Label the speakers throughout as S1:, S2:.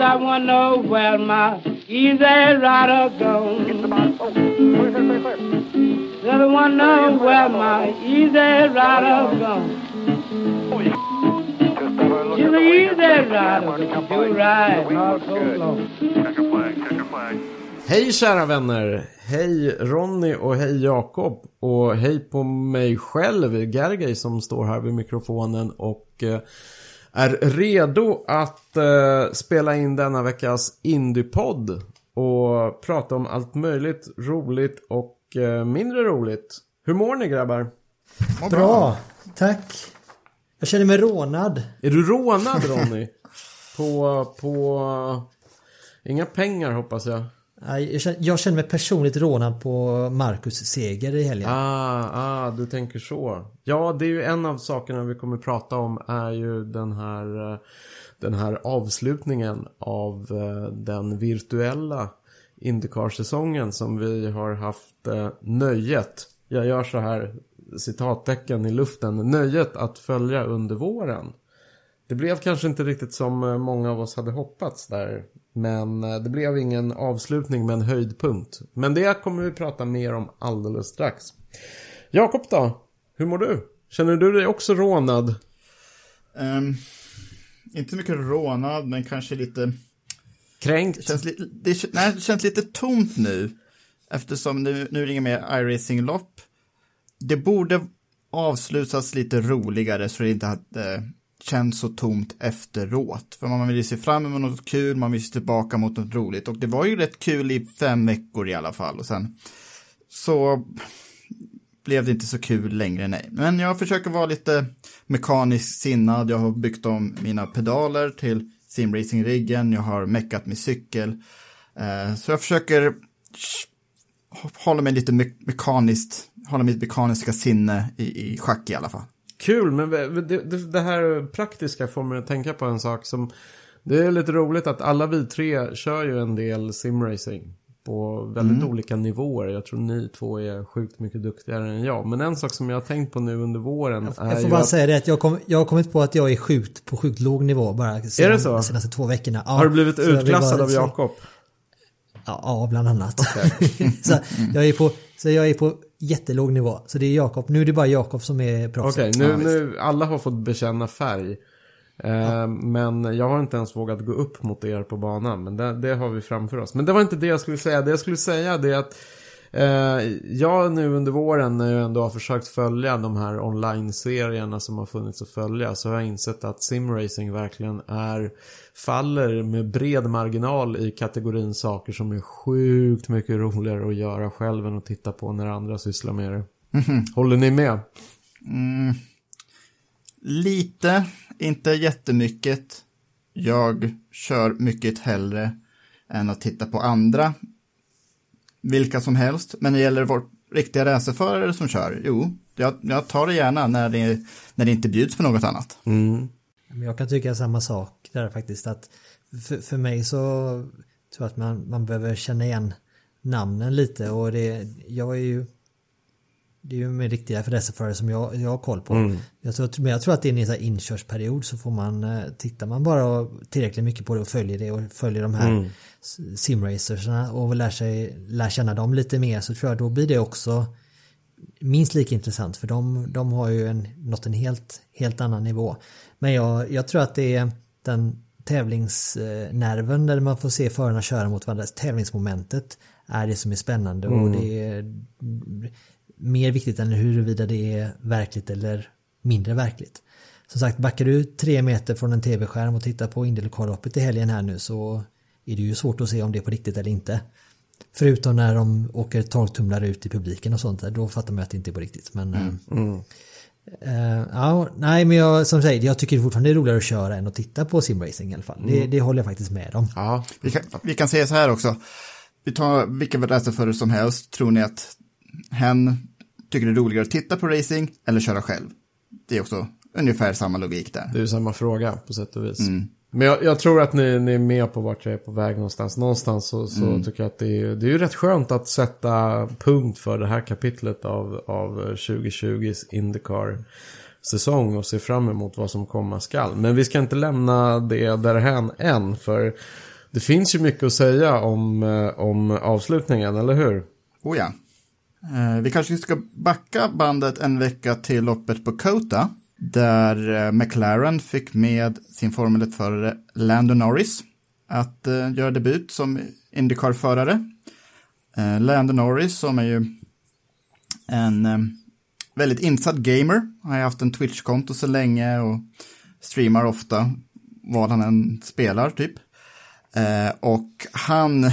S1: Said I know where my easy rider gone. Said I wanna know where my easy rider gone. She's an easy rider, she ride not so long.
S2: Hej kära vänner! Hej Ronny och hej Jakob. Och hej på mig själv, Gergej som står här vid mikrofonen. Och eh, är redo att eh, spela in denna veckas Indiepodd och prata om allt möjligt roligt och eh, mindre roligt. Hur mår ni grabbar?
S3: Bra, tack. Jag känner mig rånad.
S2: Är du rånad Ronny? på, på... Inga pengar hoppas jag.
S3: Jag känner, jag känner mig personligt rånad på Marcus seger i helgen.
S2: Ah, ah, du tänker så. Ja, det är ju en av sakerna vi kommer prata om är ju den här, eh, den här avslutningen av eh, den virtuella Indycar-säsongen som vi har haft eh, nöjet, jag gör så här citattecken i luften, nöjet att följa under våren. Det blev kanske inte riktigt som många av oss hade hoppats där. Men eh, det blev ingen avslutning med en höjdpunkt. Men det kommer vi prata mer om alldeles strax. Jakob då? Hur mår du? Känner du dig också rånad?
S4: Ehm, inte mycket rånad, men kanske lite...
S2: Kränkt?
S4: Känns li det, nej, det känns lite tomt nu. Eftersom nu, nu det inga mer iRacing-lopp. Det borde avslutas lite roligare så det inte hade känns så tomt efteråt. För man vill ju se fram emot något kul, man vill se tillbaka mot något roligt. Och det var ju rätt kul i fem veckor i alla fall. Och sen så blev det inte så kul längre, nej. Men jag försöker vara lite mekaniskt sinnad. Jag har byggt om mina pedaler till simracing-riggen. Jag har meckat min cykel. Eh, så jag försöker hålla mig lite me- mekaniskt, hålla mitt mekaniska sinne i, i schack i alla fall.
S2: Kul, men det, det, här praktiska får mig att tänka på en sak som... Det är lite roligt att alla vi tre kör ju en del simracing. På väldigt olika nivåer. Jag tror ni två är sjukt mycket duktigare än jag. Men en sak som jag har tänkt på nu under våren är
S3: Jag får bara
S2: att...
S3: säga det att jag, kom, jag har kommit på att jag är sjukt på sjukt låg nivå bara sedan,
S2: det så?
S3: de senaste två veckorna. Ja,
S2: Har du blivit
S3: jag
S2: utklassad
S3: bara
S2: av Jakob?
S3: Ja, ja, bland annat. så, jag är på, så jag är på jättelåg nivå. Så det är Jakob. Nu är det bara Jakob som är proffset.
S2: Okej, nu, nu, alla har fått bekänna färg. Eh, Men jag har inte ens vågat gå upp mot er på banan. Men det, det har vi framför oss. Men det var inte det jag skulle säga. Det jag skulle säga det är att eh, jag nu under våren när jag ändå har försökt följa de här online-serierna som har funnits att följa så har jag insett att simracing verkligen är faller med bred marginal i kategorin saker som är sjukt mycket roligare att göra själv än att titta på när andra sysslar med det. Håller ni med?
S4: Lite, inte jättemycket. Jag kör mycket hellre än att titta på andra. Vilka som helst. Men det gäller vår riktiga racerförare som kör, jo, jag, jag tar det gärna när det, när det inte bjuds på något annat.
S3: Men jag kan tycka samma sak där faktiskt. Att för, för mig så tror jag att man, man behöver känna igen namnen lite. Och det, jag är ju det är ju med riktiga racerförare som jag, jag har koll på. Jag tror, men jag tror att det är en inkörsperiod så får man, eh, tittar man bara tillräckligt mycket på det och följer det och följer de här s- simracersna och lär, sig, lär känna dem lite mer så tror jag då blir det också minst lika intressant för de, de har ju en, nått en helt, helt annan nivå. Men jag, jag tror att det är den tävlingsnerven där man får se förarna köra mot varandra, tävlingsmomentet är det som är spännande och det är mer viktigt än huruvida det är verkligt eller mindre verkligt. Som sagt, backar du tre meter från en tv-skärm och tittar på Indylokalloppet i helgen här nu så är det ju svårt att se om det är på riktigt eller inte. Förutom när de åker 12 tumlare ut i publiken och sånt där, då fattar man att det inte är på riktigt. Men, mm. Mm. Uh, ja, nej men jag, som säger, jag tycker fortfarande det är roligare att köra än att titta på simracing i alla fall. Mm. Det, det, håller jag faktiskt med om.
S4: Ja. Vi, kan, vi kan säga så här också. Vi tar vilken racerförare som helst. Tror ni att hen tycker det är roligare att titta på racing eller köra själv? Det är också ungefär samma logik där.
S2: Det är ju samma fråga på sätt och vis. Mm. Men jag, jag, tror att ni, ni, är med på vart jag är på väg någonstans. Någonstans så, så mm. tycker jag att det är, det är ju rätt skönt att sätta punkt för det här kapitlet av, av 2020s Indycar-säsong och se fram emot vad som komma skall. Men vi ska inte lämna det därhän än, för det finns ju mycket att säga om, eh, om avslutningen, eller hur?
S4: Oh ja. Eh, vi kanske ska backa bandet en vecka till loppet på Kota. Där eh, McLaren fick med sin Formel 1-förare Lando Norris att eh, göra debut som Indycar-förare. Lando Norris som är ju en väldigt insatt gamer, har haft en Twitch-konto så länge och streamar ofta vad han än spelar typ. Uh, och han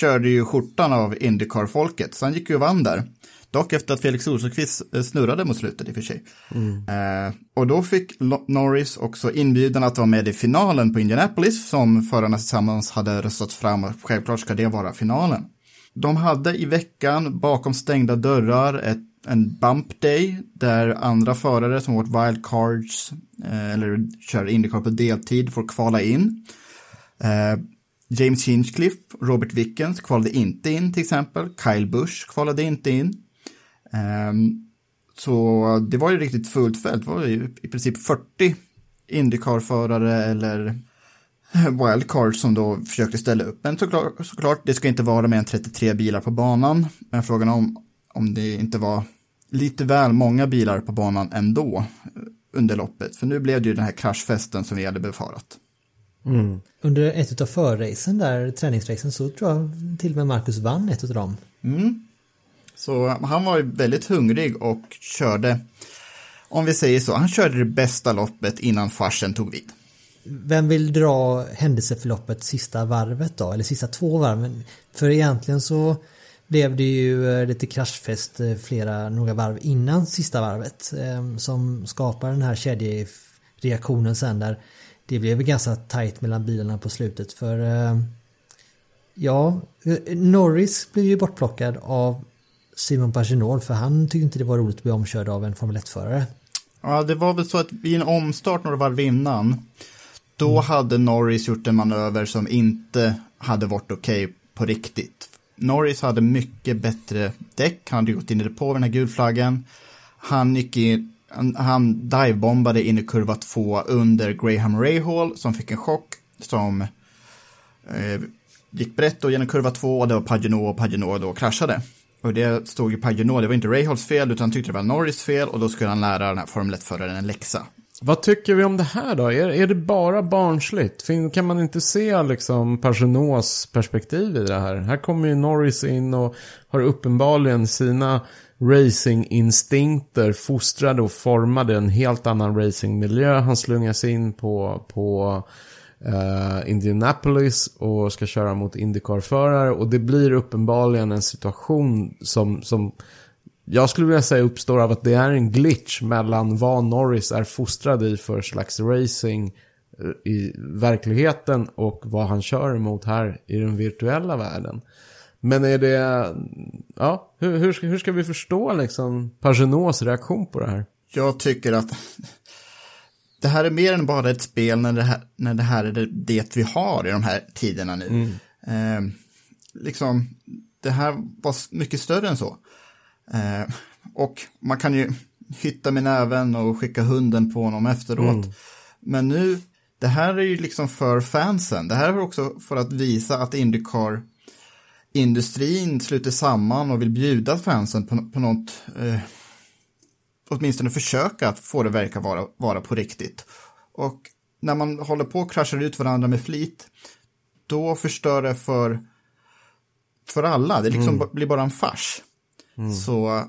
S4: körde ju skjortan av Indycar-folket, så han gick ju och vann där. Dock efter att Felix Rosenqvist eh, snurrade mot slutet i och för sig. Mm. Eh, och då fick Norris också inbjudan att vara med i finalen på Indianapolis som förarna tillsammans hade röstat fram och självklart ska det vara finalen. De hade i veckan bakom stängda dörrar ett, en bump day där andra förare som varit wildcards eh, eller kör Indycar på deltid får kvala in. Eh, James Hinchcliffe, Robert Wickens kvalade inte in till exempel. Kyle Busch kvalade inte in. Um, så det var ju riktigt fullt fält, det var ju i princip 40 Indycar-förare eller wildcard som då försökte ställa upp. Men såklart, såklart, det ska inte vara mer än 33 bilar på banan. Men frågan om, om det inte var lite väl många bilar på banan ändå eh, under loppet. För nu blev det ju den här kraschfesten som vi hade befarat.
S3: Mm. Under ett av förracen där, träningsracen, så tror jag till och med Marcus vann ett av dem.
S4: Mm. Så han var ju väldigt hungrig och körde, om vi säger så, han körde det bästa loppet innan farsen tog vid.
S3: Vem vill dra händelseförloppet sista varvet då, eller sista två varven? För egentligen så blev det ju eh, lite kraschfest eh, flera, några varv innan sista varvet eh, som skapar den här kedjereaktionen sen där det blev ganska tajt mellan bilarna på slutet för ja, Norris blev ju bortplockad av Simon Paginol för han tyckte inte det var roligt att bli omkörd av en Formel 1-förare.
S4: Ja, det var väl så att vid en omstart några varv innan, då mm. hade Norris gjort en manöver som inte hade varit okej okay på riktigt. Norris hade mycket bättre däck, han hade gått in i det på den här gulflaggen. Han gick in, han, han divebombade in i kurva 2 under Graham Rahal som fick en chock som eh, gick brett då genom kurva 2 och det var Paginot och Paginot då kraschade. Och det stod ju Paginot, det var inte Rahals fel, utan han tyckte det var Norris fel och då skulle han lära den här Formel 1-föraren en läxa.
S2: Vad tycker vi om det här då? Är, är det bara barnsligt? Kan man inte se liksom Paginots perspektiv i det här? Här kommer ju Norris in och har uppenbarligen sina racinginstinkter fostrade och formade en helt annan racingmiljö. Han slungas in på, på eh, Indianapolis och ska köra mot Indycar-förare. Och det blir uppenbarligen en situation som, som jag skulle vilja säga uppstår av att det är en glitch mellan vad Norris är fostrad i för slags racing eh, i verkligheten och vad han kör emot här i den virtuella världen. Men är det, ja, hur, hur, ska, hur ska vi förstå liksom Pagenots reaktion på det här?
S4: Jag tycker att det här är mer än bara ett spel när det här, när det, här är det, det vi har i de här tiderna nu. Mm. Eh, liksom, det här var mycket större än så. Eh, och man kan ju hitta med näven och skicka hunden på honom efteråt. Mm. Men nu, det här är ju liksom för fansen. Det här är också för att visa att Indycar industrin sluter samman och vill bjuda fansen på, på något eh, åtminstone försöka att få det verka vara, vara på riktigt. Och när man håller på och kraschar ut varandra med flit, då förstör det för, för alla. Det liksom mm. blir bara en fars. Mm. Så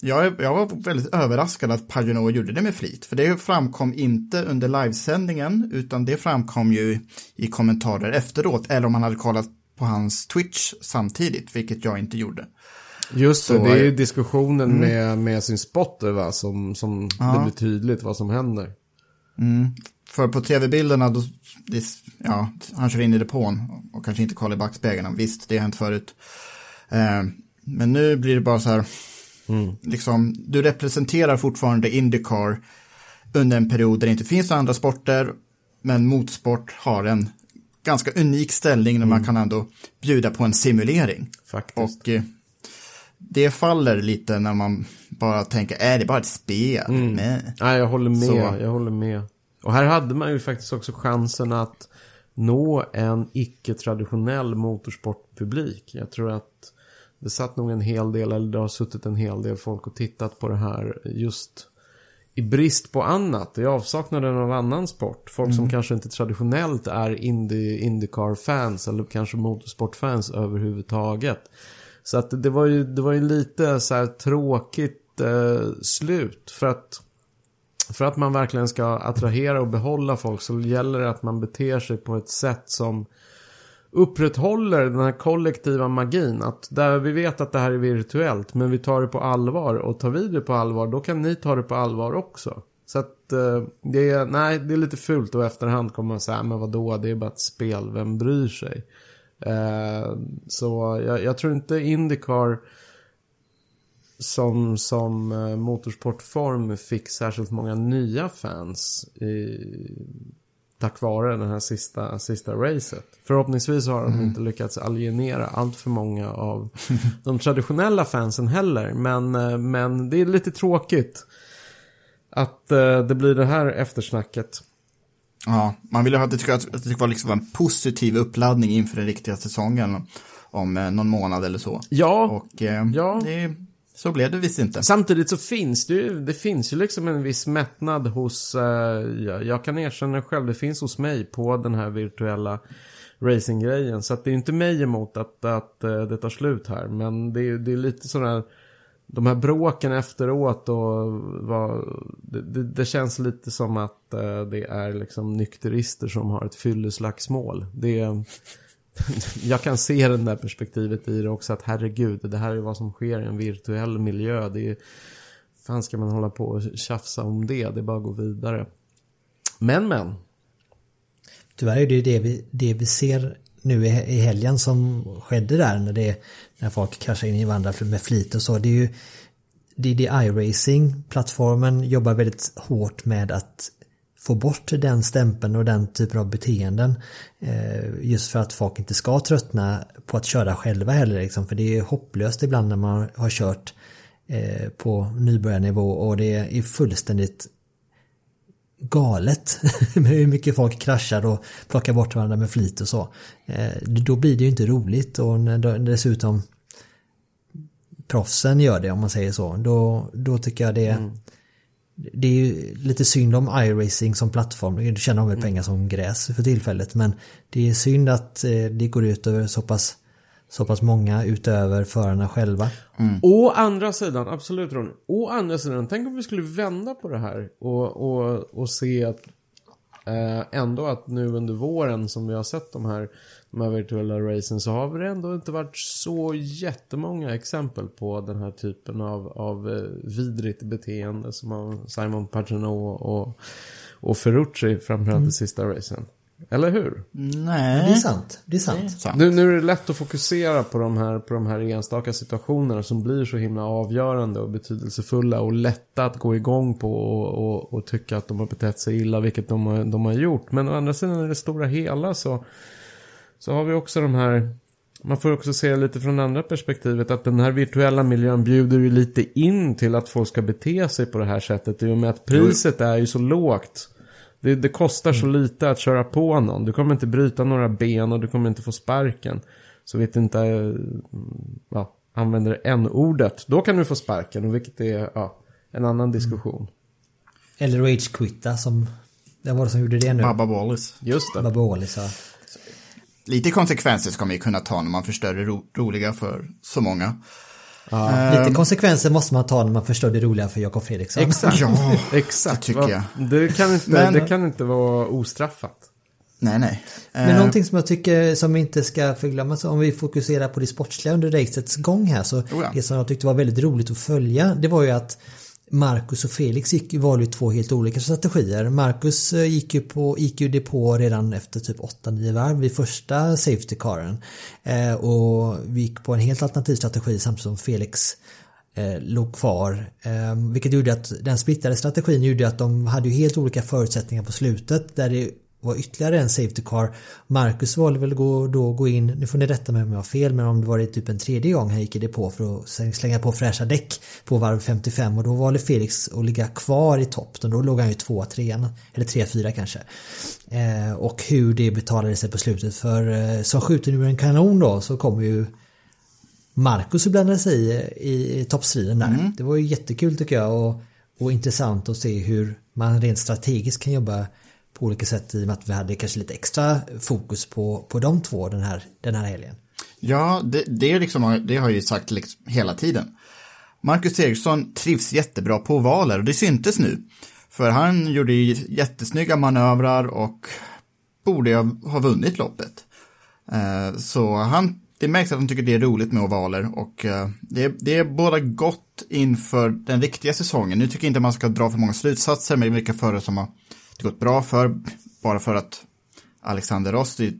S4: jag, jag var väldigt överraskad att Pagano gjorde det med flit, för det framkom inte under livesändningen, utan det framkom ju i kommentarer efteråt, eller om man hade kollat på hans Twitch samtidigt, vilket jag inte gjorde.
S2: Just det,
S4: Så-
S2: det är ju diskussionen med, med sin spotter va, som, som
S4: Ja.
S2: det blir tydligt vad som händer.
S4: För på tv-bilderna, då, det, ja, han kör in i depån och kanske inte kollar i backspegeln. Visst, det har hänt förut. Eh, men nu blir det bara så här, liksom, du representerar fortfarande Indycar under en period där det inte finns andra sporter, men motorsport har en ganska unik ställning när man kan ändå bjuda på en simulering.
S2: Faktiskt.
S4: Och eh, det faller lite när man bara tänker, är det bara ett spel? Nej.
S2: Nej, jag håller med.
S4: Så-
S2: Jag håller med. Och här hade man ju faktiskt också chansen att nå en icke-traditionell motorsportpublik. Jag tror att det satt nog en hel del, eller det har suttit en hel del folk och tittat på det här just i brist på annat, i avsaknaden av annan sport. Folk som kanske inte traditionellt är Indy, Indycar-fans eller kanske motorsportfans överhuvudtaget. Så att det var ju, det var ju lite så här tråkigt eh, slut. För att, för att man verkligen ska attrahera och behålla folk så gäller det att man beter sig på ett sätt som upprätthåller den här kollektiva magin. Att där vi vet att det här är virtuellt men vi tar det på allvar och tar vi det på allvar då kan ni ta det på allvar också. Så att eh, det är, nej det är lite fult och efterhand kommer man säga men vadå det är bara ett spel, vem bryr sig? Eh, så jag, jag tror inte Indycar som, som eh, motorsportform fick särskilt många nya fans i, tack vare den här sista, sista racet. Förhoppningsvis har de inte lyckats alienera allt för många av de traditionella fansen heller. Men, eh, men det är lite tråkigt att eh, det blir det här eftersnacket.
S4: Ja, man vill ju ha det tycker att det var liksom en positiv uppladdning inför den riktiga säsongen om eh, någon månad eller så.
S2: Ja,
S4: Och eh,
S2: Ja.
S4: det, så blev det visst inte.
S2: Samtidigt så finns det ju, det finns ju liksom en viss mättnad hos, eh, jag, jag kan erkänna själv, det finns hos mig på den här virtuella racinggrejen. Så att det är inte mig emot att, att eh, det tar slut här. Men det är, det är lite här, de här bråken efteråt och vad, det, det, det känns lite som att eh, det är liksom nykterister som har ett fylleslagsmål. Det är, jag kan se det där perspektivet i det också att herregud, det här är vad som sker i en virtuell miljö. Det är, fan ska man hålla på och tjafsa om det? Det är bara att gå vidare. Men men.
S3: Tyvärr är det ju det vi, det vi ser nu i, helgen som skedde där när, det, när folk kraschar in i varandra med flit och så. Det är ju det är det iRacing-plattformen jobbar väldigt hårt med att få bort den stämpeln och den typen av beteenden. Eh, just för att folk inte ska tröttna på att köra själva heller. Liksom. För det är hopplöst ibland när man har kört eh, på nybörjarnivå och det är fullständigt galet med hur mycket folk kraschar och plockar bort varandra med flit och så. Eh, då blir det ju inte roligt och när dessutom proffsen gör det om man säger så. Då, då tycker jag det mm. Det är ju lite synd om iRacing som plattform. Du tjänar de väl pengar som gräs för tillfället men det är synd att eh, det går ut över så pass så pass många utöver förarna själva.
S2: Å andra sidan, absolut Ronny. Å andra sidan, tänk om vi skulle vända på det här och, och, och se att eh, ändå att nu under våren som vi har sett de här, de här virtuella racen så har det ändå inte varit så jättemånga exempel på den här typen av, av eh, vidrigt beteende som av Simon Pagino och, och Ferrucci framförallt i sista racen. Eller hur?
S4: Nej.
S3: Det är sant. Det är sant.
S4: Sant.
S2: Nu, nu är det lätt att fokusera på de, här, på de här enstaka situationerna som blir så himla avgörande och betydelsefulla och lätta att gå igång på och, och, och tycka att de har betett sig illa, vilket de har, de har gjort. Men å andra sidan i det stora hela så, så har vi också de här man får också se lite från andra perspektivet att den här virtuella miljön bjuder ju lite in till att folk ska bete sig på det här sättet i och med att priset är ju så lågt. Det, det kostar så lite att köra på någon. Du kommer inte bryta några ben och du kommer inte få sparken. Så vet inte, eh, ja, använder n-ordet. Då kan du få sparken, och vilket är ja, en annan diskussion.
S3: Eller Rage Quitta som det var det som gjorde det nu.
S4: Babba Wallace.
S2: Just det.
S3: Baboli sa.
S4: Lite konsekvenser ska man ju kunna ta när man förstör det ro roliga för så många.
S3: Lite konsekvenser måste man ta när man förstår det roliga för Jakob Fredriksson.
S2: Exakt.
S4: Ja,
S2: Exakt.
S4: det tycker jag.
S2: Det kan, inte,
S4: Men-
S2: det kan inte vara ostraffat.
S4: Nej, nej.
S3: Men
S4: Eh,
S3: någonting som jag tycker som inte ska förglömmas om vi fokuserar på det sportsliga under racets gång här så
S4: Oh ja.
S3: det som jag tyckte var väldigt roligt att följa det var ju att Marcus och Felix gick, valde ju två helt olika strategier. Marcus eh, gick ju, på, gick ju depå redan efter typ 8-9 varv vid första safety caren. Eh, och vi gick på en helt alternativ strategi samtidigt som Felix eh, låg kvar. Eh, vilket gjorde att den splittrade strategin gjorde att de hade ju helt olika förutsättningar på slutet där det var ytterligare en safety car. Marcus valde väl gå, då gå in, nu får ni rätta mig om jag har fel, men om det var det typ en tredje gång han gick i depå för att slänga på fräscha däck på varv 55 och då valde Felix att ligga kvar i topp. Då låg han ju tvåa, trean, eller tre, fyra kanske. Eh, och hur det betalade sig på slutet för eh, som skjuter ur en kanon då så kommer ju Marcus blandade sig i, i, i toppstriden där. Det var ju jättekul tycker jag och, och intressant att se hur man rent strategiskt kan jobba på olika sätt i och med att vi hade kanske lite extra fokus på, på de två den här, den här helgen.
S4: Ja, det, det, liksom, det har jag ju sagt liksom hela tiden. Marcus Eriksson trivs jättebra på ovaler och det syntes nu. För han gjorde ju jättesnygga manövrar och borde ha, vunnit loppet. Eh, så han, det märks att han tycker det är roligt med ovaler och eh, det, det är båda gott inför den riktiga säsongen. Nu tycker jag inte man ska dra för många slutsatser med vilka förare som har gått bra för, bara för att Alexander Rossi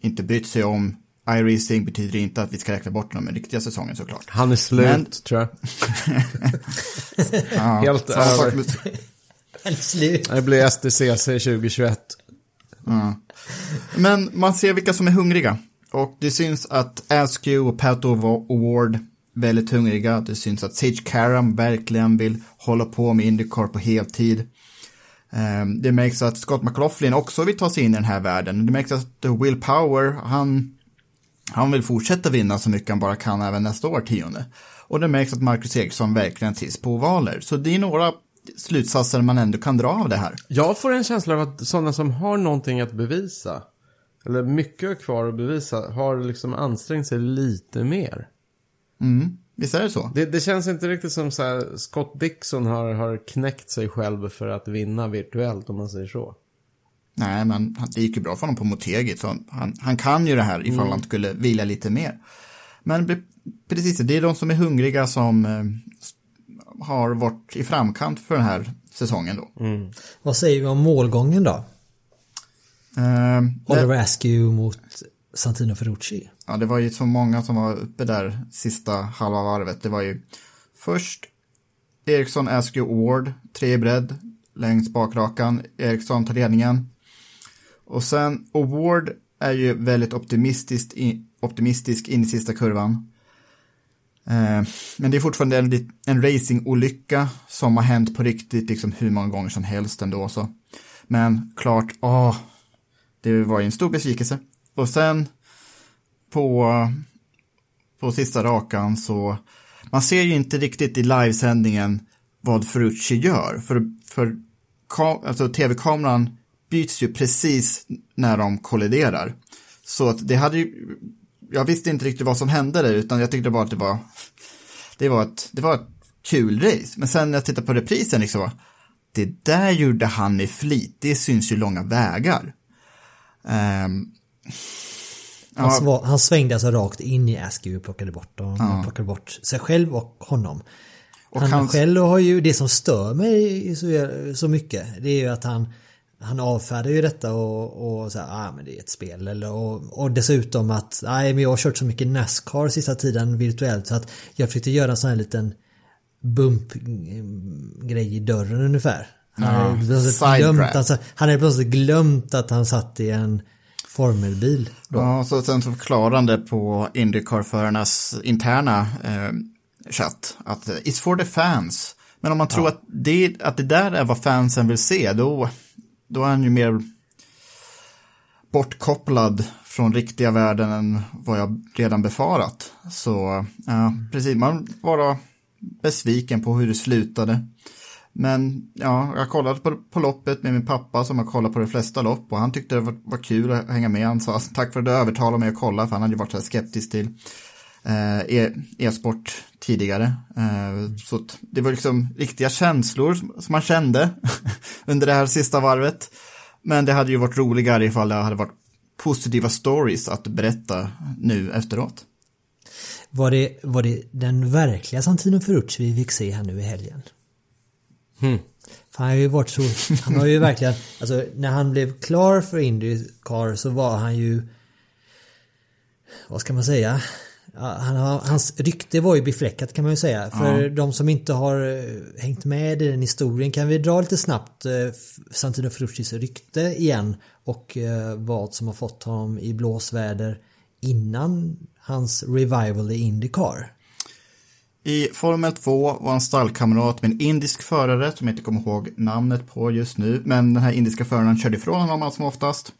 S4: inte brytt sig om iRacing betyder inte att vi ska räkna bort honom med riktiga säsongen såklart.
S2: Han är slut,
S4: Men-
S2: tror jag.
S4: Ja,
S2: Helt över.
S4: med-
S3: Eller slut.
S2: Det blir STCC 2021.
S4: Men man ser vilka som är hungriga. Och det syns att Askew och Pat Award väldigt hungriga. Det syns att Sage Karam verkligen vill hålla på med Indycar på heltid. Ehm, Det märks att Scott McLaughlin också vill ta sig in i den här världen. Det märks att Will Power, han, han vill fortsätta vinna så mycket han bara kan även nästa årtionde. Och det märks att Marcus Eriksson verkligen trivs på ovaler. Så det är några slutsatser man ändå kan dra av det här.
S2: Jag får en känsla av att sådana som har någonting att bevisa, eller mycket kvar att bevisa, har liksom ansträngt sig lite mer.
S4: Visst är det så?
S2: Det, det känns inte riktigt som så här, Scott Dixon har, har knäckt sig själv för att vinna virtuellt, om man säger så.
S4: Nej, men det gick ju bra för honom på Motegi, så han, han kan ju det här ifall han skulle vilja lite mer. Men precis, det är de som är hungriga som eh, har varit i framkant för den här säsongen då.
S3: Vad säger vi om målgången då?
S4: Eh,
S3: Oliver
S4: det,
S3: Askew mot Santino Ferrucci
S4: ja, det var ju så många som var uppe där sista halva varvet. Det var ju först Eriksson Askew Award, tre i bredd, längst bakrakan. Eriksson tar ledningen. Och sen Award är ju väldigt optimistiskt i, optimistisk in i sista kurvan. Eh, men det är fortfarande en, en racingolycka som har hänt på riktigt, liksom hur många gånger som helst ändå. Så. Men klart, åh, det var ju en stor besvikelse. Och sen på, på sista rakan så, man ser ju inte riktigt i livesändningen vad Ferrucci gör. För, för alltså, tv-kameran byts ju precis när de kolliderar. Så att det hade ju, jag visste inte riktigt vad som hände där, utan jag tyckte bara att det var, det var ett, det var ett kul race. Men sen när jag tittar på reprisen, liksom, det där gjorde han i flit, det syns ju långa vägar. Um,
S3: han,
S4: ja,
S3: sva- han svängde alltså rakt in i Askew och plockade bort, dem. Han plockade bort sig själv och honom.
S4: Och
S3: han
S4: hans-
S3: själv har ju, det som stör mig så, så mycket, det är ju att han han avfärdar ju detta och, och så här, ah, men det är ett spel. Eller, och, och dessutom att, nej men jag har kört så mycket Nascar sista tiden virtuellt så att jag försökte göra en sån här liten bump-grej i dörren ungefär. Han
S4: Ja,
S3: hade plötsligt glömt, alltså, han hade plötsligt glömt att han satt i en formelbil. Då.
S4: Ja, så sen så förklarande på Indycar-förarnas interna eh, chatt att eh, it's for the fans. Men om man tror att, det, att det där är vad fansen vill se, då, då är han ju mer bortkopplad från riktiga världen än vad jag redan befarat. Så, ja, precis, man var besviken på hur det slutade. Men ja, jag kollade på, på loppet med min pappa som har kollat på de flesta lopp och han tyckte det var, var kul att hänga med. Han sa alltså, tack för att du övertalade mig att kolla för han hade ju varit så här skeptisk till eh, e- e-sport tidigare. Eh, så det var liksom riktiga känslor som man kände under det här sista varvet. Men det hade ju varit roligare ifall det hade varit positiva stories att berätta nu efteråt.
S3: Var det, var det den verkliga Santino Ferrucci vi fick se här nu i helgen?
S2: Hmm.
S3: För han har ju varit så, han har ju verkligen, alltså när han blev klar för Indycar så var han ju, vad ska man säga? Ja, Han har, hans rykte var ju befläckat kan man ju säga. För de som inte har eh, hängt med i den historien kan vi dra lite snabbt eh, Santino Ferruccis rykte igen och eh, vad som har fått honom i blåsväder innan hans revival i Indycar.
S4: I Formel 2 var en stallkamrat med en indisk förare som jag inte kommer ihåg namnet på just nu. Men den här indiska föraren körde ifrån honom allt som oftast.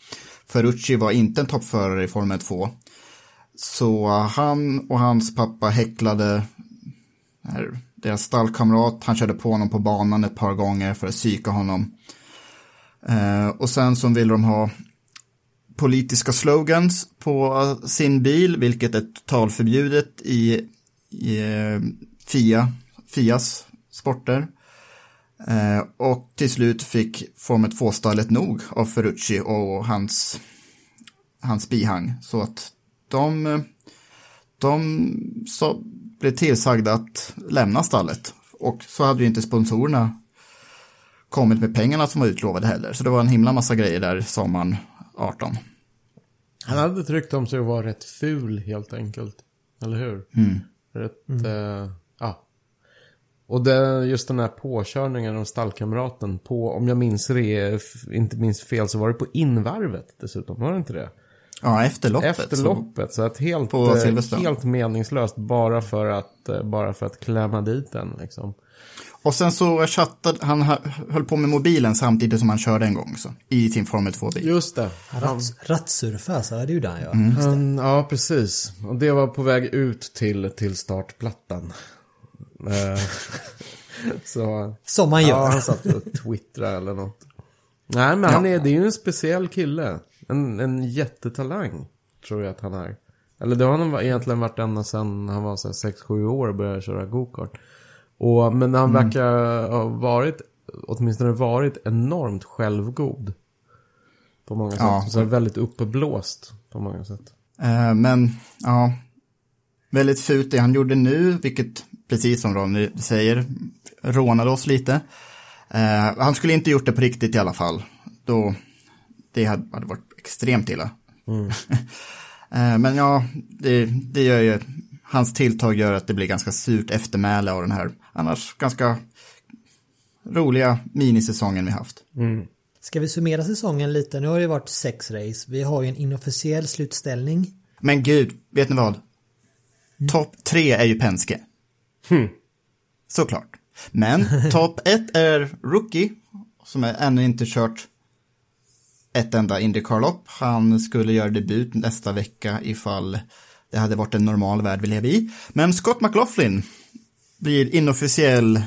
S4: Ferrucci var inte en toppförare i Formel 2. Så han och hans pappa häcklade här, deras stallkamrat. Han körde på honom på banan ett par gånger för att psyka honom. Eh, och sen så ville de ha politiska slogans på eh, sin bil, vilket är totalförbjudet i, i eh, FIA, FIAs sporter. Eh, och till slut fick Formel 2-stallet nog av Ferrucci och hans, hans bihang. Så att de, de så blev tillsagda att lämna stallet. Och så hade ju inte sponsorerna kommit med pengarna som var utlovade heller. Så det var en himla massa grejer där sommaren 18.
S2: Han hade tryckt om sig att vara rätt ful helt enkelt. Eller hur?
S4: Mm.
S2: Rätt, eh, ja. Och det, just den här påkörningen av stallkamraten på, om jag minns det, inte minns fel, så var det på invarvet dessutom, var det inte det?
S4: Ja, efter loppet.
S2: Efter loppet, så att helt, eh, helt meningslöst bara för att, eh, bara för att klämma dit den liksom.
S4: Och sen så chattade, han hö- höll på med mobilen samtidigt som han körde en gång så, i sin Formel 2-bil.
S2: Just det.
S3: Ratt, rattsurfa, så det gjorde han ja.
S2: han, ja, precis. Och det var på väg ut till, till startplattan. Eh, så...
S3: Som man gör.
S2: Ja, han satt och twittrade eller något. Nej, men han är, det är ju en speciell kille. En, en jättetalang, tror jag att han är. Eller det har han egentligen varit ända sedan han var 6-7 år och började köra gokart. Och, men han verkar ha varit, åtminstone varit enormt självgod. På många sätt.
S4: Ja.
S2: Så väldigt uppblåst på många sätt.
S4: Eh, men, ja, väldigt fult det han gjorde nu, vilket precis som Ronny säger, rånade oss lite. Eh, han skulle inte gjort det på riktigt i alla fall. Då, det hade, hade varit extremt illa. eh, men ja, det, det gör ju, hans tilltag gör att det blir ganska surt eftermäle av den här, annars ganska roliga minisäsongen vi haft.
S3: Ska vi summera säsongen lite? Nu har det varit sex race. Vi har ju en inofficiell slutställning.
S4: Men gud, vet ni vad? Topp tre är ju Penske. Såklart. Men topp ett är Rookie, som är ännu inte kört ett enda Indycar-lopp. Han skulle göra debut nästa vecka ifall det hade varit en normal värld vi lever i. Men Scott McLaughlin blir inofficiell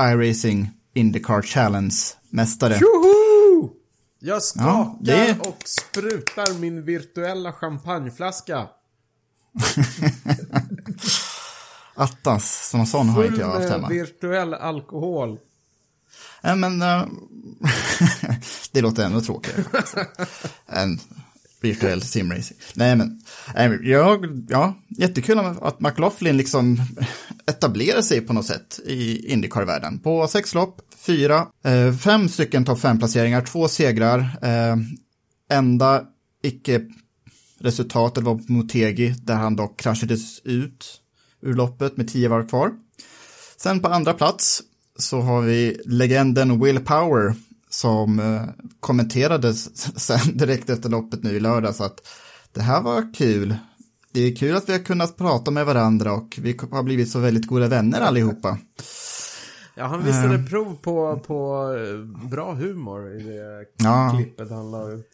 S4: iRacing Indycar Challenge-mästare.
S2: Joho! Jag skakar
S4: Ja, det-
S2: och sprutar min virtuella champagneflaska.
S4: Attas, som sån har inte jag haft hemma.
S2: virtuell alkohol.
S4: Ja, men eh, det låter ännu tråkigare. Än virtuell simracing. Nej, men jag, ja, jättekul att McLaughlin liksom etablerar sig på något sätt i Indycar-världen. På sex lopp, fyra, eh, fem stycken topp fem-placeringar, två segrar. Eh, enda icke-resultatet var på Motegi, där han dock kraschades ut ur loppet med tio varv kvar. Sen på andra plats så har vi legenden Will Power som eh, kommenterade s- sen direkt efter loppet nu i lördag så att det här var kul. Det är kul att vi har kunnat prata med varandra och vi har blivit så väldigt goda vänner allihopa.
S2: Ja, han visade prov på, på eh, bra humor i det
S4: Ja.
S2: klippet han la ut.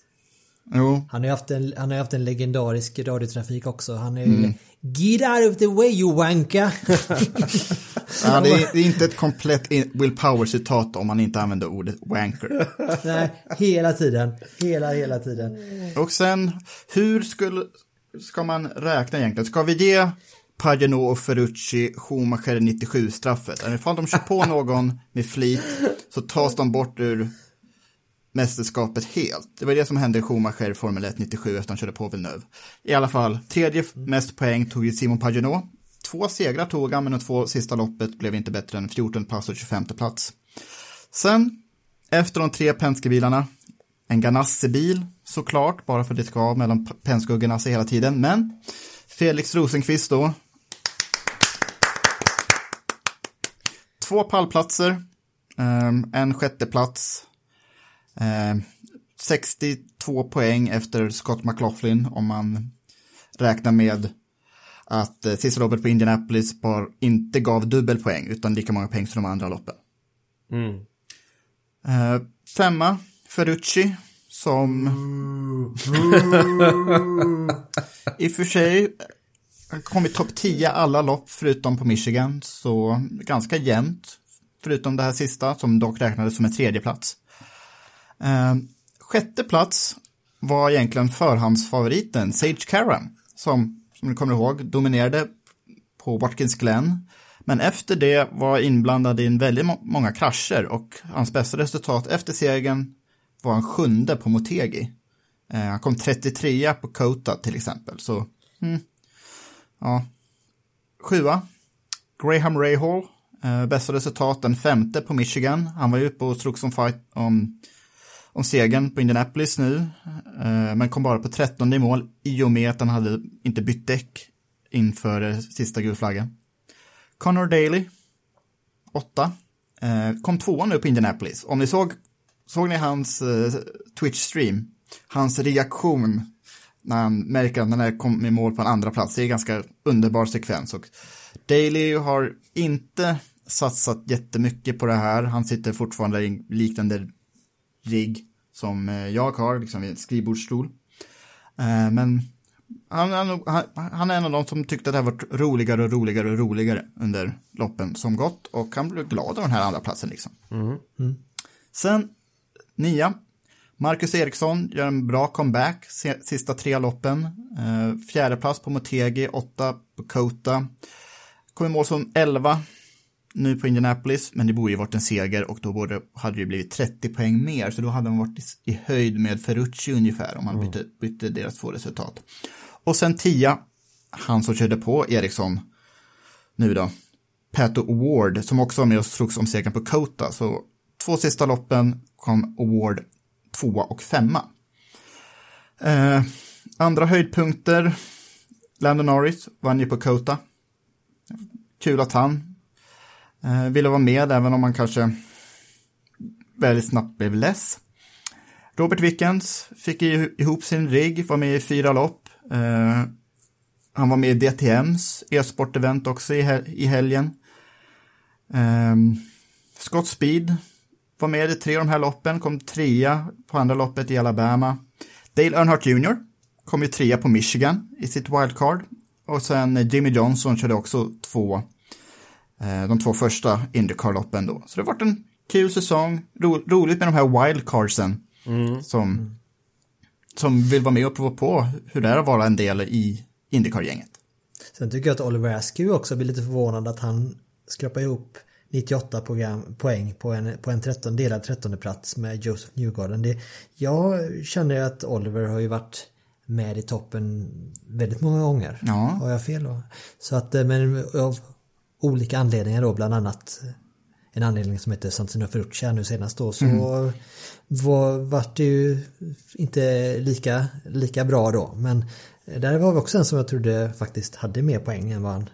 S4: Jo,
S3: Han har ju haft en, han har haft en legendarisk radiotrafik också. Han är ju Get out of the way you wanka!
S4: ja, det, är, det är inte ett komplett Will Power-citat om man inte använder ordet wanker.
S3: Nej, hela tiden. Hela, hela tiden.
S4: Och sen, hur skulle, ska man räkna egentligen? Ska vi ge Pagano och Ferrucci, Schumacher 97-straffet. Ifall de kör på någon med flit så tas de bort ur mästerskapet helt. Det var det som hände i Schumacher Formel 1 97 efter han körde på Villeneuve. I alla fall, tredje mest poäng tog ju Simon Pagenaud. Två segrar tog han, men de två sista loppet blev inte bättre än 14 plats och 25 plats. Sen, efter de tre Penske-bilarna, en Ganassi-bil såklart, bara för att det ska vara mellan Penske och Ganassi hela tiden, men Felix Rosenqvist då. Två pallplatser, ehm, en sjätteplats, 62 ehm, poäng efter Scott McLaughlin om man räknar med att eh, sista loppet på Indianapolis bara inte gav dubbelpoäng utan lika många poäng som de andra loppen. Mm. Uh, femma, Ferrucci, som i och för sig kom i topp 10 alla lopp förutom på Michigan, så ganska jämnt. Förutom det här sista som dock räknades som en tredje Eh, sjätte plats var egentligen förhandsfavoriten Sage Karam, som, som ni kommer ihåg, dominerade på Watkins Glen. Men efter det var inblandad i en väldigt många krascher och hans bästa resultat efter segern var han sjunde på Motegi. Eh, han kom 33 på Kota till exempel, så mm, ja. Sjua, Graham Rahal, eh, bästa resultat den femte på Michigan. Han var ju uppe och slogs om, fight, om, om segern på Indianapolis nu, eh, men kom bara på 13 i mål i och med att han hade inte bytt däck inför sista gulflaggan. Connor Daly, åtta, eh, kom tvåa nu på Indianapolis. Om ni såg Såg ni hans eh, Twitch-stream? Hans reaktion när han märker att han är kom i mål på en andra plats. Det är en ganska underbar sekvens. Och Daly har inte satsat jättemycket på det här. Han sitter fortfarande i en liknande rigg som eh, jag har, liksom en skrivbordsstol. Uh, men han, han, han, är en av de som tyckte att det här var roligare och roligare och roligare under loppen som gått och han blev glad av den här andra platsen liksom. Mm. Mm. Sen Nia. Marcus Eriksson gör en bra comeback sista tre loppen. Eh, fjärde plats på Motegi, åtta på Kota. Kom i mål som elva nu på Indianapolis, men det borde ju varit en seger och då borde, hade det blivit 30 poäng mer, så då hade man varit i, höjd med Ferrucci ungefär om man mm. bytte, bytte deras två resultat. Och sen tia, han som körde på Eriksson nu då, Pato Ward, som också var med och slogs om segern på Kota, så två sista loppen kom Award tvåa och femma. Eh, andra höjdpunkter, Landon Norris vann ju på Kota. Kul att han eh, ville vara med, även om han kanske väldigt snabbt blev less. Robert Wickens fick ihop sin rigg, var med i fyra lopp. Eh, han var med i DTMs e-sportevent också i, hel i helgen. Eh, Scott Speed var med i tre av de här loppen, kom trea på andra loppet i Alabama. Dale Earnhardt Jr. kom ju trea på Michigan i sitt wildcard. Och sen Jimmy Johnson körde också två, de två första Indycar-loppen då. Så det har varit en kul säsong, ro, roligt med de här wildcardsen mm. som, som vill vara med och prova på hur det är att vara en del i Indycar-gänget.
S3: Sen tycker jag att Oliver Askew också blir lite förvånad att han skrapar ihop 98 program, poäng på en, på en 13, delad 13 plats med Joseph Newgarden. Det, jag känner att Oliver har ju varit med i toppen väldigt många gånger. Ja. Har jag fel då? Så att, eh, men av olika anledningar då, bland annat en anledning som heter Santino Ferrucci nu senast då, så mm. var, vart det ju inte lika, lika bra då. Men där var vi också en som jag trodde faktiskt hade mer poäng än vad han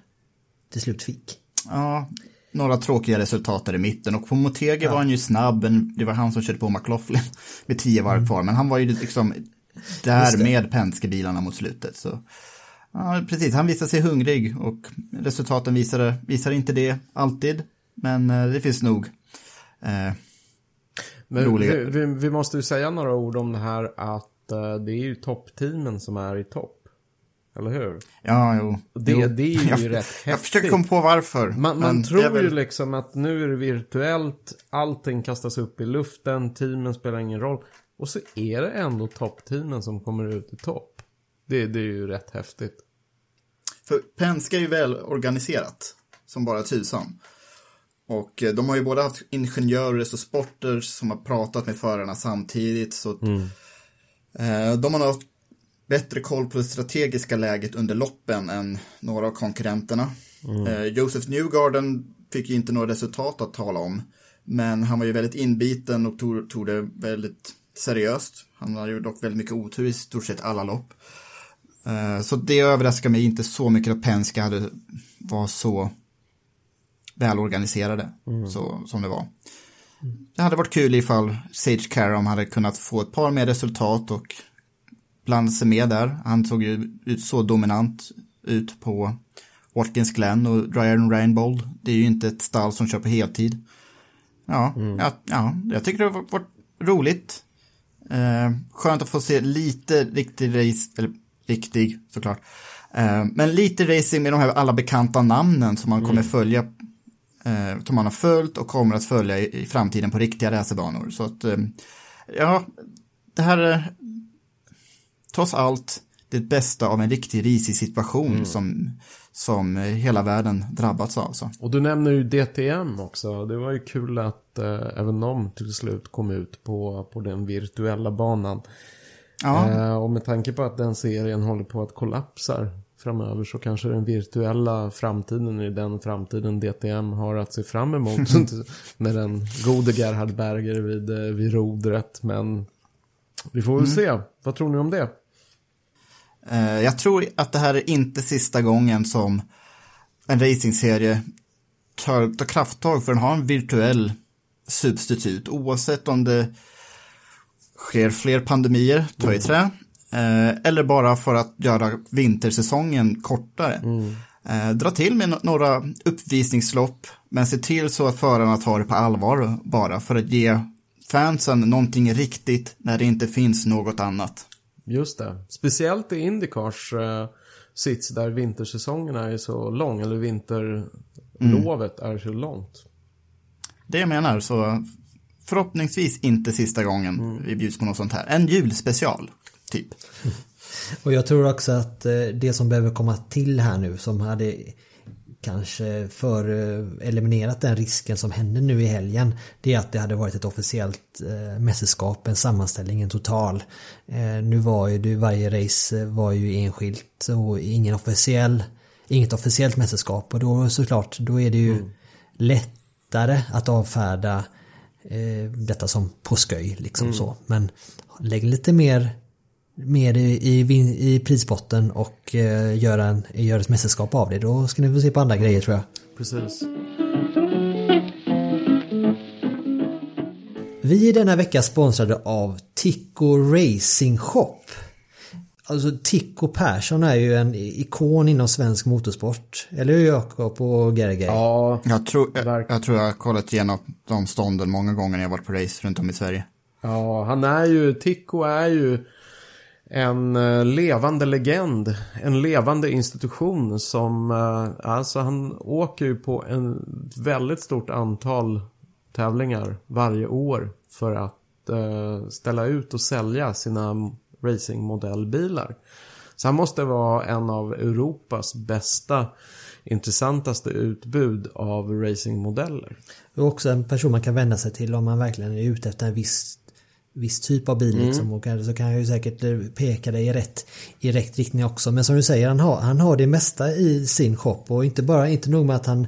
S3: till slut fick.
S4: Ja, några tråkiga resultat där i mitten och på Motegi ja. var han ju snabb, men det var han som körde på McLaughlin med tio varv kvar, men han var ju liksom där med Penske-bilarna mot slutet. Så. Ja, precis, han visade sig hungrig och resultaten visade, visade inte det alltid, men eh, det finns nog eh,
S2: men. Vi, vi, vi, måste ju säga några ord om det här att uh, det är ju toppteamen som är i topp. Eller hur?
S4: Ja, jo.
S2: Det,
S4: jo.
S2: det är ju jag, rätt häftigt.
S4: Jag försöker komma på varför.
S2: Man, man tror väl... ju liksom att nu är det virtuellt, allting kastas upp i luften, teamen spelar ingen roll. Och så är det ändå toppteamen som kommer ut i topp. Det, det är ju rätt häftigt.
S4: För Penske är ju väl organiserat, som bara tusan. Och eh, de har ju både haft ingenjörer och sporter som har pratat med förarna samtidigt. Så att, eh, de har haft bättre koll på det strategiska läget under loppen än några av konkurrenterna. Eh, Joseph Newgarden fick ju inte några resultat att tala om. Men han var ju väldigt inbiten och tog, tog det väldigt seriöst. Han hade ju dock väldigt mycket otur i stort sett alla lopp. Eh, Så det överraskar mig inte så mycket att Penske hade, var så välorganiserade så, som det var. Det hade varit kul ifall Sage Karam hade kunnat få ett par mer resultat och blanda sig med där. Han såg ju ut så dominant ut på Watkins Glen och Ryan Rainbold. Det är ju inte ett stall som kör på heltid. Ja, ja, ja jag tycker det har varit roligt. Eh, skönt att få se lite riktig race, eller riktig såklart. Eh, men lite racing med de här alla bekanta namnen som man kommer följa. Eh, som man har följt och kommer att följa i, framtiden på riktiga racerbanor. Så att, eh, ja, det här är trots allt det bästa av en riktig risig situation som, som eh, hela världen drabbats av. Så.
S2: Och du nämner ju DTM också. Det var ju kul att eh, även de till slut kom ut på, på den virtuella banan.
S4: Ja,
S2: Eh, och med tanke på att den serien håller på att kollapsa framöver så kanske den virtuella framtiden är den framtiden DTM har att se fram emot. med den gode Gerhard Berger vid, eh, vid rodret. Men vi får väl se. Vad tror ni om det?
S4: Eh, Jag tror att det här är inte sista gången som en racingserie tar, tar krafttag för den har en virtuell substitut. Oavsett om det sker fler pandemier, ta i trä, eh, eller bara för att göra vintersäsongen kortare. Eh, Dra till med no- några uppvisningslopp, men se till så att förarna tar det på allvar bara för att ge fansen någonting riktigt när det inte finns något annat.
S2: Just det. Speciellt i Indycars eh, sits där vintersäsongen är så lång. Eller vinterlovet är så långt.
S4: Det jag menar, så förhoppningsvis inte sista gången vi bjuds på något sånt här. En julspecial, typ.
S3: Och jag tror också att eh, det som behöver komma till här nu som hade kanske för eh, eliminerat den risken som hände nu i helgen. Det är att det hade varit ett officiellt eh, mästerskap, en sammanställning, en total. Nu var ju det, varje race var ju enskilt och ingen officiell, inget officiellt mästerskap och då såklart, då är det ju lättare att avfärda eh, detta som på sköj liksom så. Men lägg lite mer mer i, i, i prisbotten och eh, göra, en, göra ett mästerskap av det. Då ska ni få se på andra grejer tror jag.
S2: Precis.
S3: Vi är denna vecka sponsrade av Tico Racing Shop. Alltså Tico Persson är ju en ikon inom svensk motorsport. Eller hur Jakob och Gerger?
S2: Ja,
S4: Jag tror jag, jag tror jag har kollat igenom de stånden många gånger när jag varit på race runt om i Sverige.
S2: ja, han är ju, Tico är ju en eh, levande legend. En levande institution som, eh, alltså han åker ju på en väldigt stort antal tävlingar varje år för att eh, ställa ut och sälja sina racingmodellbilar. Så han måste vara en av Europas bästa intressantaste utbud av racingmodeller.
S3: Och också en person man kan vända sig till om man verkligen är ute efter en viss, viss typ av bil. Liksom, och så kan jag ju säkert eh, peka dig i rätt, i rätt riktning också. Men som du säger, han har, han har det mesta i sin shop. Och inte bara, inte nog med att han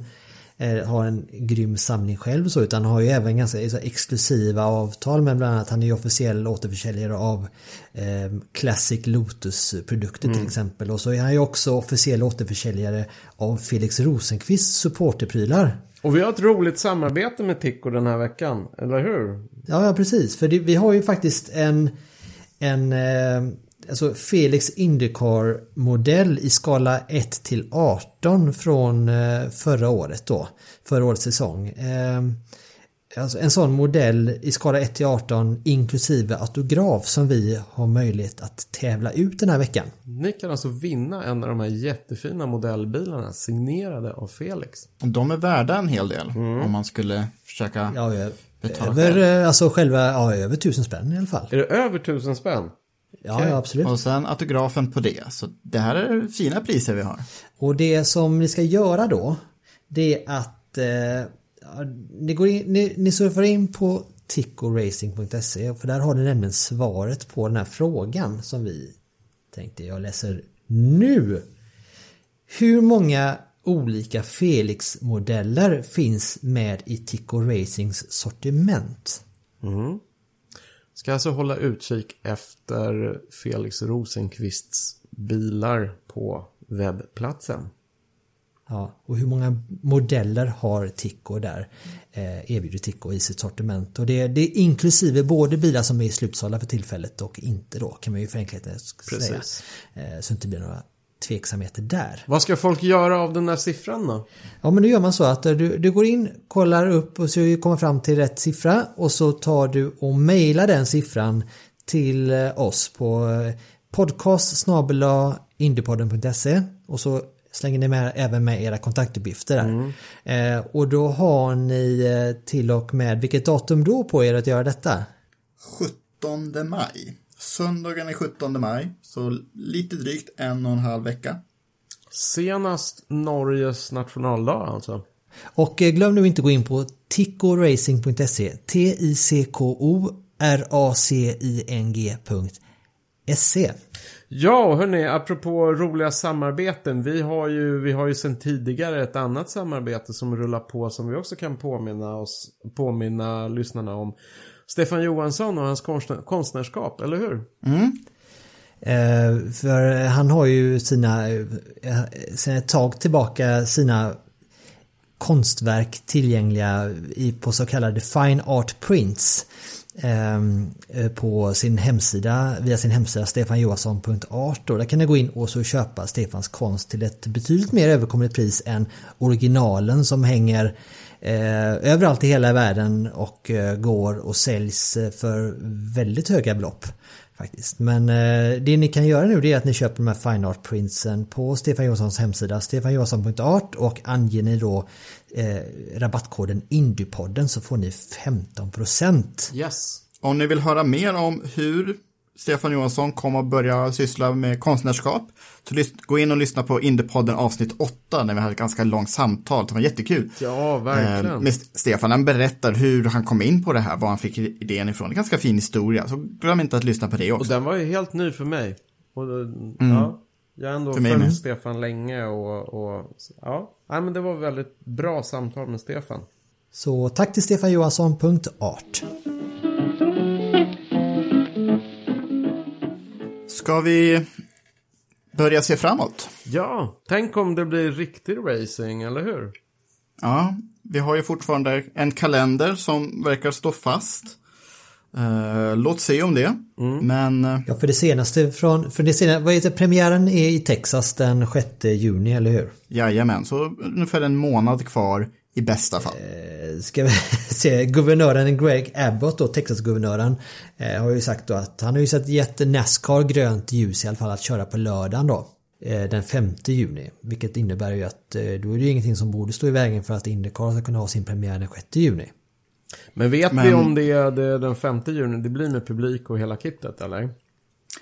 S3: har en grym samling själv så, utan har ju även ganska exklusiva avtal med bland annat han är ju officiell återförsäljare av eh, Classic Lotus-produkter till exempel. Och så är han ju också officiell återförsäljare av Felix Rosenqvists supporterprylar.
S2: Och vi har ett roligt samarbete med Tico den här veckan, eller hur?
S3: Ja, ja precis. För det, vi har ju faktiskt en, en eh, alltså Felix Indycar-modell i skala 1 till 18 från eh, förra året då. Förra årets säsong. Eh, alltså en sån modell i skala 1 till 18 inklusive autograf som vi har möjlighet att tävla ut den här veckan.
S2: Ni kan alltså vinna en av de här jättefina modellbilarna signerade av Felix.
S4: De är värda en hel del om man skulle försöka...
S3: Ja,
S4: Betala
S3: över, eh, alltså själva, ja, över tusen spänn i alla fall.
S2: Är det över tusen spänn?
S3: Ja,
S2: Okej.
S3: ja, absolut.
S4: Och sen autografen på det. Så det här är fina priser vi har.
S3: Och det som ni ska göra då, det är att eh, ni, går in, ni, ni surfar in på tickoracing.se för där har ni nämligen svaret på den här frågan som vi tänkte jag läser nu. Hur många olika Felix-modeller finns med i Tico Racings sortiment?
S2: Ska alltså hålla utkik efter Felix Rosenqvists bilar på webbplatsen.
S3: Ja, och hur många modeller har Tico där? Eh, erbjuder Tico i sitt sortiment. Och det, det är inklusive både bilar som är slutsålda för tillfället och inte då kan man ju för enkelhetens skull säga. Eh, så inte blir några tveksamheter där.
S2: Vad ska folk göra av den där siffran då?
S3: Ja men då gör man så att du, du går in, kollar upp och så kommer fram till rätt siffra och så tar du och mejlar den siffran till eh, oss på eh, podcast indiepodden.se och så slänger ni med även med era kontaktuppgifter där. Eh, och då har ni eh, till och med, vilket datum då på er att göra detta?
S4: 17 maj. Söndagen är 17 maj, så lite drygt en och en halv vecka.
S2: Senast Norges nationaldag alltså.
S3: Och eh, glöm nu inte gå in på tickoracing.se T-I-C-K-O-R-A-C-I-N-G.se
S2: Ja, hörni, apropå roliga samarbeten. Vi har ju, vi har ju sedan tidigare ett annat samarbete som rullar på som vi också kan påminna oss, påminna lyssnarna om. Stefan Johansson och hans konstnär, konstnärskap, eller hur? Mm.
S3: Eh, för han har ju sina, sedan sen ett tag tillbaka sina konstverk tillgängliga i, på så kallade fine art prints. Ehm, eh, på sin hemsida, via sin hemsida stefanjohansson.art och där kan ni gå in och så köpa Stefans konst till ett betydligt mer överkomligt pris än originalen som hänger Eh, överallt i hela världen och eh, går och säljs eh, för väldigt höga belopp. Faktiskt. Men eh, det ni kan göra nu det är att ni köper de här fine art printsen på Stefan Johanssons hemsida stefanjohansson.art och anger ni då eh, rabattkoden Indiepodden så får ni 15%.
S2: Yes.
S4: Om ni vill höra mer om hur Stefan Johansson kommer att börja syssla med konstnärskap så gå in och lyssna på Indiepodden avsnitt 8 när vi hade ett ganska långt samtal. Det var jättekul.
S2: Ja,
S4: Eh,
S2: verkligen.
S4: med Stefan, han berättar hur han kom in på det här, var han fick idén ifrån. Det är en ganska fin historia, så glöm inte att lyssna på det
S2: Och
S4: också.
S2: den var ju helt ny för mig. Och, då- ja, jag har ändå
S4: För mig
S2: följt
S4: med.
S2: Stefan länge och, och ja. Nej, men det var väldigt bra samtal med Stefan.
S3: Så tack till stefanjohansson.art.
S4: Ska vi börja se framåt?
S2: Ja, tänk om det blir riktig racing, eller hur?
S4: Ja, vi har ju fortfarande en kalender som verkar stå fast. Eh, låt se om det. Men eh,
S3: Ja, för det senaste från, för det senaste, vad heter premiären är i Texas den 6 juni, eller hur?
S4: jajamän, så ungefär en månad kvar i bästa fall.
S3: Ska vi se, guvernören Greg Abbott då, Texas-guvernören, eh, har ju sagt då att han har ju sett gett Nascar grönt ljus i alla fall att köra på lördagen då. eh, Den 5 juni. Vilket innebär ju att eh, då är det ju ingenting som borde stå i vägen för att Indycar ska kunna ha sin premiär den 6 juni.
S2: Men vet
S4: Men-
S2: vi om det är det är den 5 juni, det blir med publik och hela kittet, eller?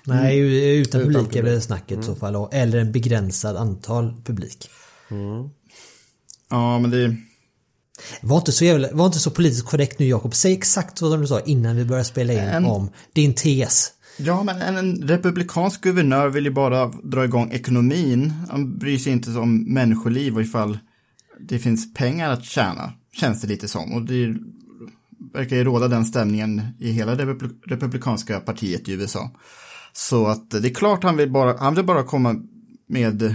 S3: Nej, u- utan
S2: Utan
S3: publik är väl
S2: publik.
S3: snacket i så fall. Eller en begränsad antal publik.
S4: Ja, men det...
S3: Var inte så, jävla, var inte så politiskt korrekt nu Jakob. Säg exakt som du sa innan vi börjar spela in
S4: En-
S3: om din tes.
S4: Ja, men en, en republikansk guvernör vill ju bara dra igång ekonomin. Han bryr sig inte om människoliv och ifall det finns pengar att tjäna, känns det lite som. Och det verkar ju råda den stämningen i hela det republi- republikanska partiet i USA. Så att det är klart han vill bara, han vill bara komma med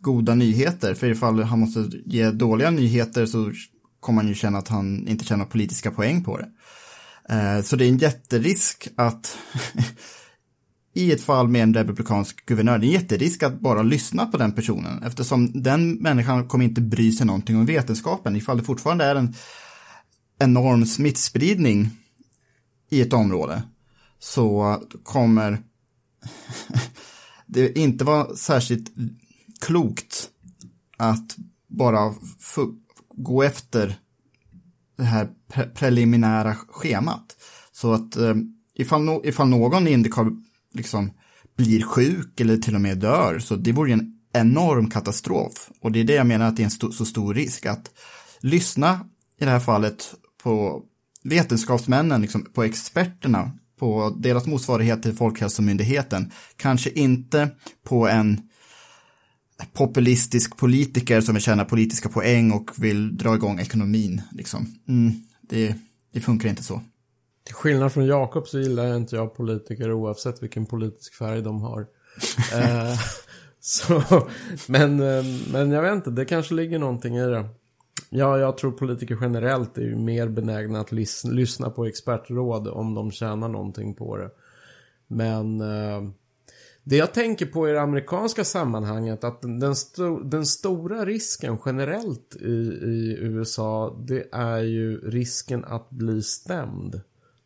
S4: goda nyheter. För ifall han måste ge dåliga nyheter så kommer han ju känna att han inte tjänar politiska poäng på det. Eh, så det är en jätterisk att i ett fall med en republikansk guvernör, det är en jätterisk att bara lyssna på den personen eftersom den människan kommer inte bry sig någonting om vetenskapen ifall det fortfarande är en enorm smittspridning i ett område så kommer det inte vara särskilt klokt att bara gå efter det här pre- preliminära schemat. Så att eh, ifall, no, ifall någon i Indycar liksom blir sjuk eller till och med dör. Så det vore ju en enorm katastrof. Och det är det jag menar att det är en st så stor risk att lyssna i det här fallet på vetenskapsmännen, liksom, på experterna, på deras motsvarighet till Folkhälsomyndigheten. Kanske inte på en populistisk politiker som vill tjäna politiska poäng och vill dra igång ekonomin. Liksom. Mm, det, det funkar inte så.
S2: Till skillnad från Jakob så gillar jag inte jag politiker oavsett vilken politisk färg de har. eh, så, men, eh, men jag vet inte, det kanske ligger någonting i det. Ja, jag tror politiker generellt är mer benägna att lys lyssna på expertråd om de tjänar någonting på det. Men eh, det jag tänker på i det amerikanska sammanhanget att den, sto den stora risken generellt i, i USA det är ju risken att bli stämd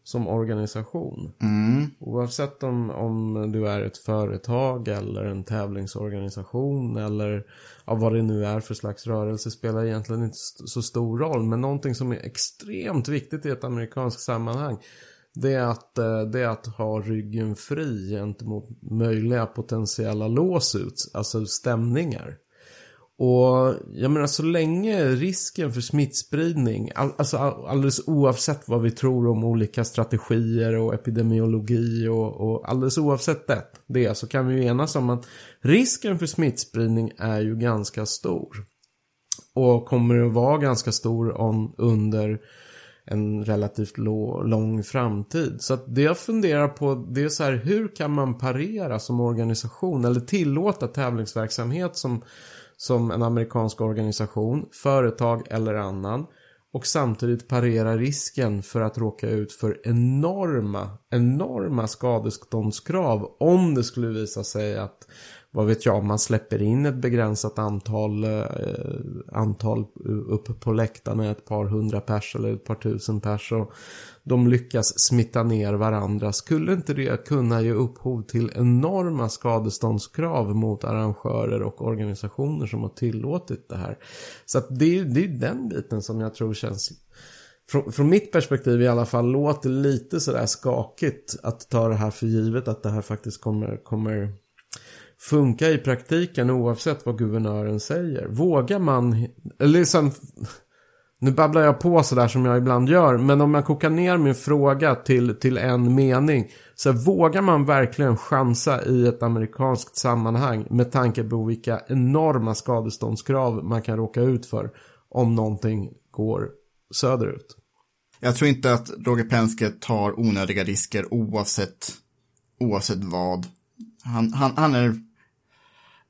S2: som organisation.
S4: Mm.
S2: Oavsett om, om du är ett företag eller en tävlingsorganisation eller ja, vad det nu är för slags rörelse spelar egentligen inte så stor roll. Men någonting som är extremt viktigt i ett amerikanskt sammanhang det är att, eh, det är att ha ryggen fri gentemot möjliga potentiella låsut, alltså stämningar. Och jag menar så länge risken för smittspridning, all, alltså alldeles oavsett vad vi tror om olika strategier och epidemiologi och, och alldeles oavsett det, det så kan vi ju enas om att risken för smittspridning är ju ganska stor. Och kommer att vara ganska stor om, under en relativt lång framtid. Så att det jag funderar på det är så här hur kan man parera som organisation eller tillåta tävlingsverksamhet som som en amerikansk organisation, företag eller annan och samtidigt parera risken för att råka ut för enorma, enorma skadeståndskrav om det skulle visa sig att vad vet jag, om man släpper in ett begränsat antal, eh, antal upp på läktarna, ett par hundra pers eller ett par tusen pers och de lyckas smitta ner varandra. Skulle inte det kunna ge upphov till enorma skadeståndskrav mot arrangörer och organisationer som har tillåtit det här? Så att det, är, det är den biten som jag tror känns från, från, mitt perspektiv i alla fall låter lite sådär skakigt att ta det här för givet att det här faktiskt kommer, kommer funka i praktiken oavsett vad guvernören säger. Vågar man, eller liksom, nu babblar jag på sådär som jag ibland gör, men om jag kokar ner min fråga till, till en mening. Så vågar man verkligen chansa i ett amerikanskt sammanhang med tanke på vilka enorma skadeståndskrav man kan råka ut för om någonting går söderut?
S4: Jag tror inte att Roger Penske tar onödiga risker oavsett, oavsett vad. Han, han, han är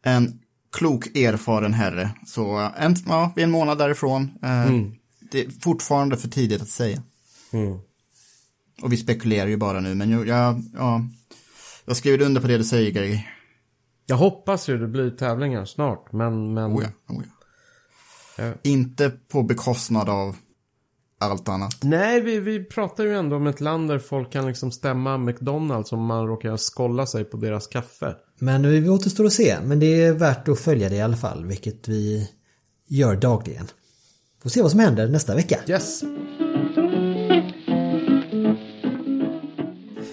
S4: en klok, erfaren herre. Så en, ja, vi är en månad därifrån. Eh, mm. Det är fortfarande för tidigt att säga. Mm. Och vi spekulerar ju bara nu, men jag, jag, ja, jag skriver under på det du säger, Gregg.
S2: Jag hoppas ju det blir tävlingar snart, men... men...
S4: Oh ja, oh ja. Ja. Inte på bekostnad av allt annat.
S2: Nej, vi, vi pratar ju ändå om ett land där folk kan liksom stämma McDonalds om man råkar skolla sig på deras kaffe.
S3: Men vi återstår att se. Men det är värt att följa det i alla fall, vilket vi gör dagligen. Får se vad som händer nästa vecka.
S2: Yes.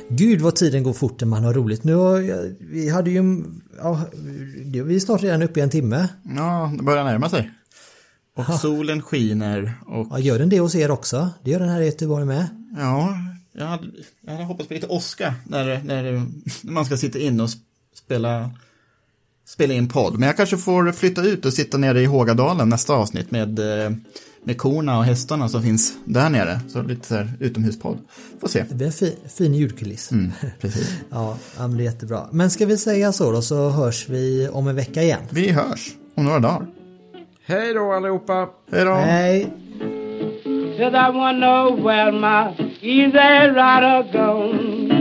S3: Gud vad tiden går fort när man har roligt. Nu har, vi hade ju, ja, vi är snart redan uppe i en timme.
S4: Ja, det börjar närma sig. Och Aha. solen skiner och...
S3: Ja, gör den det hos er också? Det gör den här i Göteborg med.
S4: Ja, jag hade, jag hade hoppats på lite åska när, när man ska sitta in och spela, spela in podd. Men jag kanske får flytta ut och sitta nere i Hågadalen nästa avsnitt med, eh, med korna och hästarna som finns där nere. Så lite så här utomhuspodd. Får se.
S3: Det blir en fin, fin ljudkuliss.
S4: Mm, precis.
S3: ja, det blir jättebra. Men ska vi säga så då så hörs vi om en vecka igen.
S4: Vi hörs om några dagar.
S2: Hej då allihopa!
S4: Hej då!
S3: Hej!
S1: Cause I wanna know where my easy rider gone.